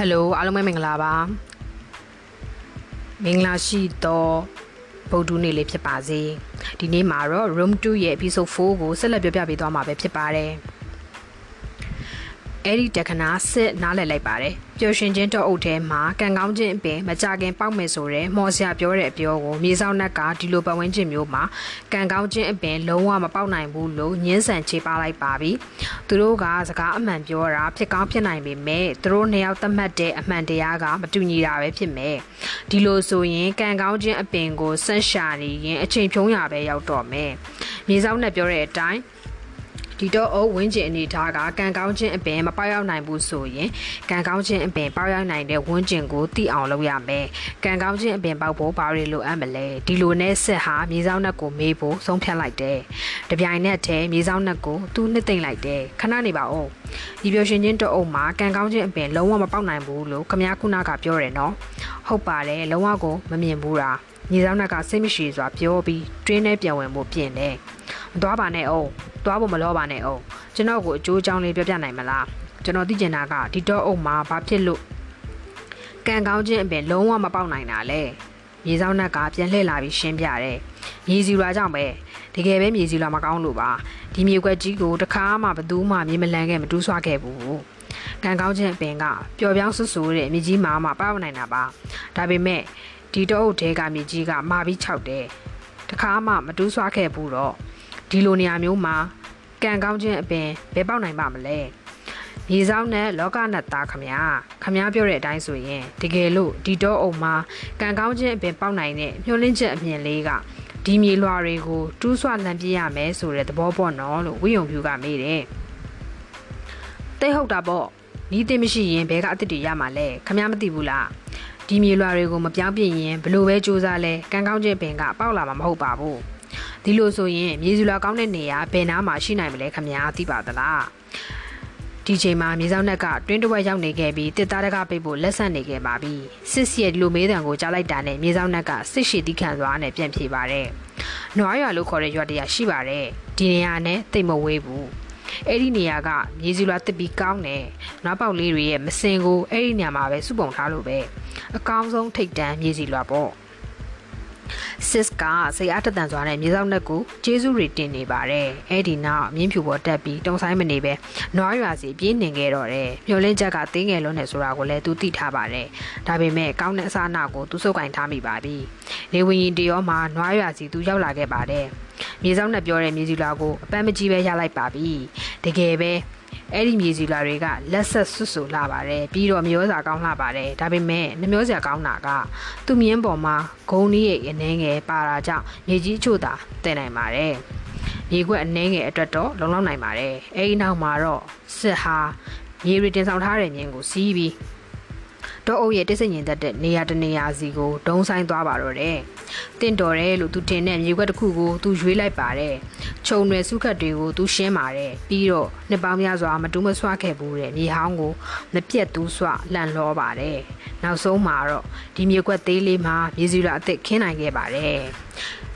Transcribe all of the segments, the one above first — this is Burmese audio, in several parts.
ဟယ်လိုအားလုံးပဲမင်္ဂလာပါမင်္ဂလာရှိသောဗုဒ္ဓနေ့လေးဖြစ်ပါစေဒီနေ့မှာတော့ room 2ရဲ့ episode 4ကိုဆက်လက်ပြောပြပေးသွားမှာပဲဖြစ်ပါတယ် အဲ့ဒီတက္ကနာစစ်နားလည်လိုက်ပါတယ်ပျော်ရွှင်ခြင်းတော့အုပ်ထဲမှာကံကောင်းခြင်းအပင်မကြခင်ပေါက်မယ်ဆိုတဲ့မော်ဆရာပြောတဲ့အပြောကိုမြေဆောင်နက်ကဒီလိုပတ်ဝန်းကျင်မျိုးမှာကံကောင်းခြင်းအပင်လုံးဝမပေါက်နိုင်ဘူးလို့ညှင်းဆန်ချေပလိုက်ပါပြီသူတို့ကစကားအမှန်ပြောတာဖြစ်ကောင်းဖြစ်နိုင်ပေမဲ့သူတို့နှစ်ယောက်သတ်မှတ်တဲ့အမှန်တရားကမတူညီတာပဲဖြစ်မယ်ဒီလိုဆိုရင်ကံကောင်းခြင်းအပင်ကိုဆန့်ရှာနေရင်အချိန်ဖြုံးရပဲရောက်တော့မယ်မြေဆောင်နက်ပြောတဲ့အတိုင်း ဒီတော့အုပ်ဝင်းကျင်အနေထားကကံကောင်းခြင်းအပင်မပေါရောက်နိုင်ဘူးဆိုရင်ကံကောင်းခြင်းအပင်ပေါရောက်နိုင်တဲ့ဝင်းကျင်ကိုသိအောင်လုပ်ရမယ်ကံကောင်းခြင်းအပင်ပေါက်ဖို့ဘာတွေလိုအပ်မလဲဒီလိုနဲ့ဆက်ဟာမြေဆောင်နှက်ကိုမေးဖို့ဆုံးဖြတ်လိုက်တယ်တပြိုင်နက်တည်းမြေဆောင်နှက်ကိုသူနှစ်သိမ့်လိုက်တယ်ခဏနေပါဦးဒီပြောရှင်ချင်းတော့အုပ်မှာကံကောင်းခြင်းအပင်လုံးဝမပေါက်နိုင်ဘူးလို့ခမ ्या ခုနကပြောတယ်နော်ဟုတ်ပါတယ်လုံးဝကိုမမြင်ဘူးလားညီဆောင်နှက်ကစိတ်မရှိစွာပြောပြီးတွင်းထဲပြန်ဝင်ဖို့ပြင်တယ်မ သွားပါနဲ့အောင်သွားဖို့မလောပါနဲ့အောင်ကျွန်တော်ကိုအကျိုးအကြောင်းလေးပြောပြနိုင်မလားကျွန်တော်သိချင်တာကဒီတော့အုပ်မှာဘာဖြစ်လို့ကံကောင်းခြင်းအပြင်လုံးဝမပေါက်နိုင်တာလဲမြေဆောင်နှက်ကပြန်လှည့်လာပြီးရှင်းပြတယ်မြေစီလွာကြောင့်ပဲတကယ်ပဲမြေစီလွာမကောင်းလို့ပါဒီမြေကွက်ကြီးကိုတခါမှဘသူမှမြေမလန်ခဲ့မတူးဆွခဲ့ဘူးကံကောင်းခြင်းအပင်ကပျော်ပြောင်းဆူဆူတဲ့မြေကြီးမာမှပေါက်နိုင်တာပါဒါပေမဲ့ဒီတော့အုပ်ထဲကမြေကြီးကမာပြီးခြောက်တယ်တခါမှမတူးဆွခဲ့ဘူးတော့ ဒီလိုနေရာမျိုးမှာကံကောင်းခြင်းအပင်ဘယ်ပေါက်နိုင်ပါမလဲမြေဆောင်နဲ့လောကနဲ့သားခမညာခမညာပြောတဲ့အတိုင်းဆိုရင်တကယ်လို့ဒီတော့အုံမှာကံကောင်းခြင်းအပင်ပေါက်နိုင်တဲ့မျောလင့်ချက်အမြင်လေးကဒီမြေလွှာတွေကိုတူးဆွလန့်ပြရမယ်ဆိုတဲ့သဘောပေါ့နော်လို့ဝိယုံဖြူကမေးတယ်တိတ်ဟုတ်တာပေါ့နီးသိမရှိရင်ဘဲကအစ်စ်တွေရမှာလဲခမများမသိဘူးလားဒီမြေလွှာတွေကိုမပြောင်းပြရင်ဘလို့ပဲစူးစမ်းလဲကံကောင်းခြင်းပင်ကပေါက်လာမှာမဟုတ်ပါဘူး ဒီလိုဆိုရင်မြေစုလာကောင်းတဲ့နေရာဘယ်နားမှာရှိနိုင်မလဲခမညာသိပါသလားဒီချိန်မှာမြေဆောင်နက်ကတွင်းတစ်ဝက်ရောက်နေခဲ့ပြီးတစ်သားတကားပိတ်ဖို့လက်ဆက်နေခဲ့ပါပြီစစ်စီရဲ့ဒီလိုမေးတံကိုကြားလိုက်တာနဲ့မြေဆောင်နက်ကစစ်ရှိတိခံစွာနဲ့ပြန်ပြေးပါတယ်နွားရွာလို့ခေါ်တဲ့ရွာတရာရှိပါတယ်ဒီနေရာနဲ့တိတ်မဝေးဘူးအဲ့ဒီနေရာကမြေစီလွာတစ်ပြီးကောင်းတယ်နွားပေါက်လေးတွေရဲ့မစင်ကိုအဲ့ဒီနေရာမှာပဲစုပုံထားလို့ပဲအကောင်းဆုံးထိတ်တန်းမြေစီလွာပေါ့ စစ်ကစိတ်အားတသန်စွာနဲ့မြေဆောင်နှက်ကိုကျေးဇူးတွေတင်နေပါတယ်အဲ့ဒီနောက်မြင်းဖြူပေါ်တက်ပြီးတုံဆိုင်မနေပဲနွားရွာစီပြေးနေခဲ့တော့တယ်မျောလင်းချက်ကသေးငယ်လုံးနဲ့ဆိုတာကိုလည်းသူသိထားပါတယ်ဒါပေမဲ့ကောင်းတဲ့အစားအနာကိုသူစုပ်ကင်ထားမိပါပြီနေဝင်ရင်တရောမှာနွားရွာစီသူရောက်လာခဲ့ပါတယ်မြေဆောင်နဲ့ပြောတဲ့မြေစီလာကိုအပန်းမကြီးပဲရလိုက်ပါပြီတကယ်ပဲ အဲ့ဒီမြေစီလာတွေကလက်ဆက်ဆွဆူလာပါတယ်ပြီးတော့မျောစာကောင်းလာပါတယ်ဒါပေမဲ့နှမျောစရာကောင်းတာကသူ့မြင်းပေါ်မှာဂုံလေးရဲ့အနေငယ်ပါတာကြောင့်မြေကြီးချို့တာတင်နိုင်ပါတယ်မြေခွက်အနေငယ်အတွက်တော့လုံလောက်နိုင်ပါတယ်အဲ့ဒီနောက်မှာတော့စစ်ဟာမြေရီတင်ဆောင်ထားတဲ့မြင်းကိုစီးပြီးတော့အုပ်ရဲ့တိတ်ဆိတ်ညင်တတ်တဲ့နေရာတနေရာစီကိုဒုံဆိုင်သွားပါတော့တယ်။တင့်တော်တယ်လို့သူထင်တဲ့မြေခွက်တစ်ခုကိုသူရွေးလိုက်ပါတယ်။ ခြုံရွယ်စုခတ်တွေကိုသူရှင်းပါတယ်။ပြီးတော့နှစ်ပေါင်းများစွာမတူးမဆွခဲ့ဘူးတဲ့မြေဟောင်းကိုမပြက်သူးဆွလန့်လောပါတယ်။နောက်ဆုံးမှာတော့ဒီမြေခွက်သေးလေးမှာမြေစီရအစ်စ်ခင်းနိုင်ခဲ့ပါတယ်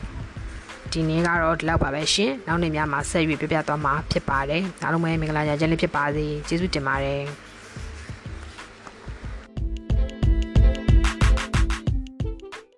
။ဒီနေ့ကတော့ဒီလောက်ပါပဲရှင်။နောက်နေ့များမှာဆက်ရွေးပြပြသွားမှာဖြစ်ပါတယ်။အားလုံးပဲမင်္ဂလာကြခြင်းလေးဖြစ်ပါစေ။ကျေးဇူးတင်ပါတယ်။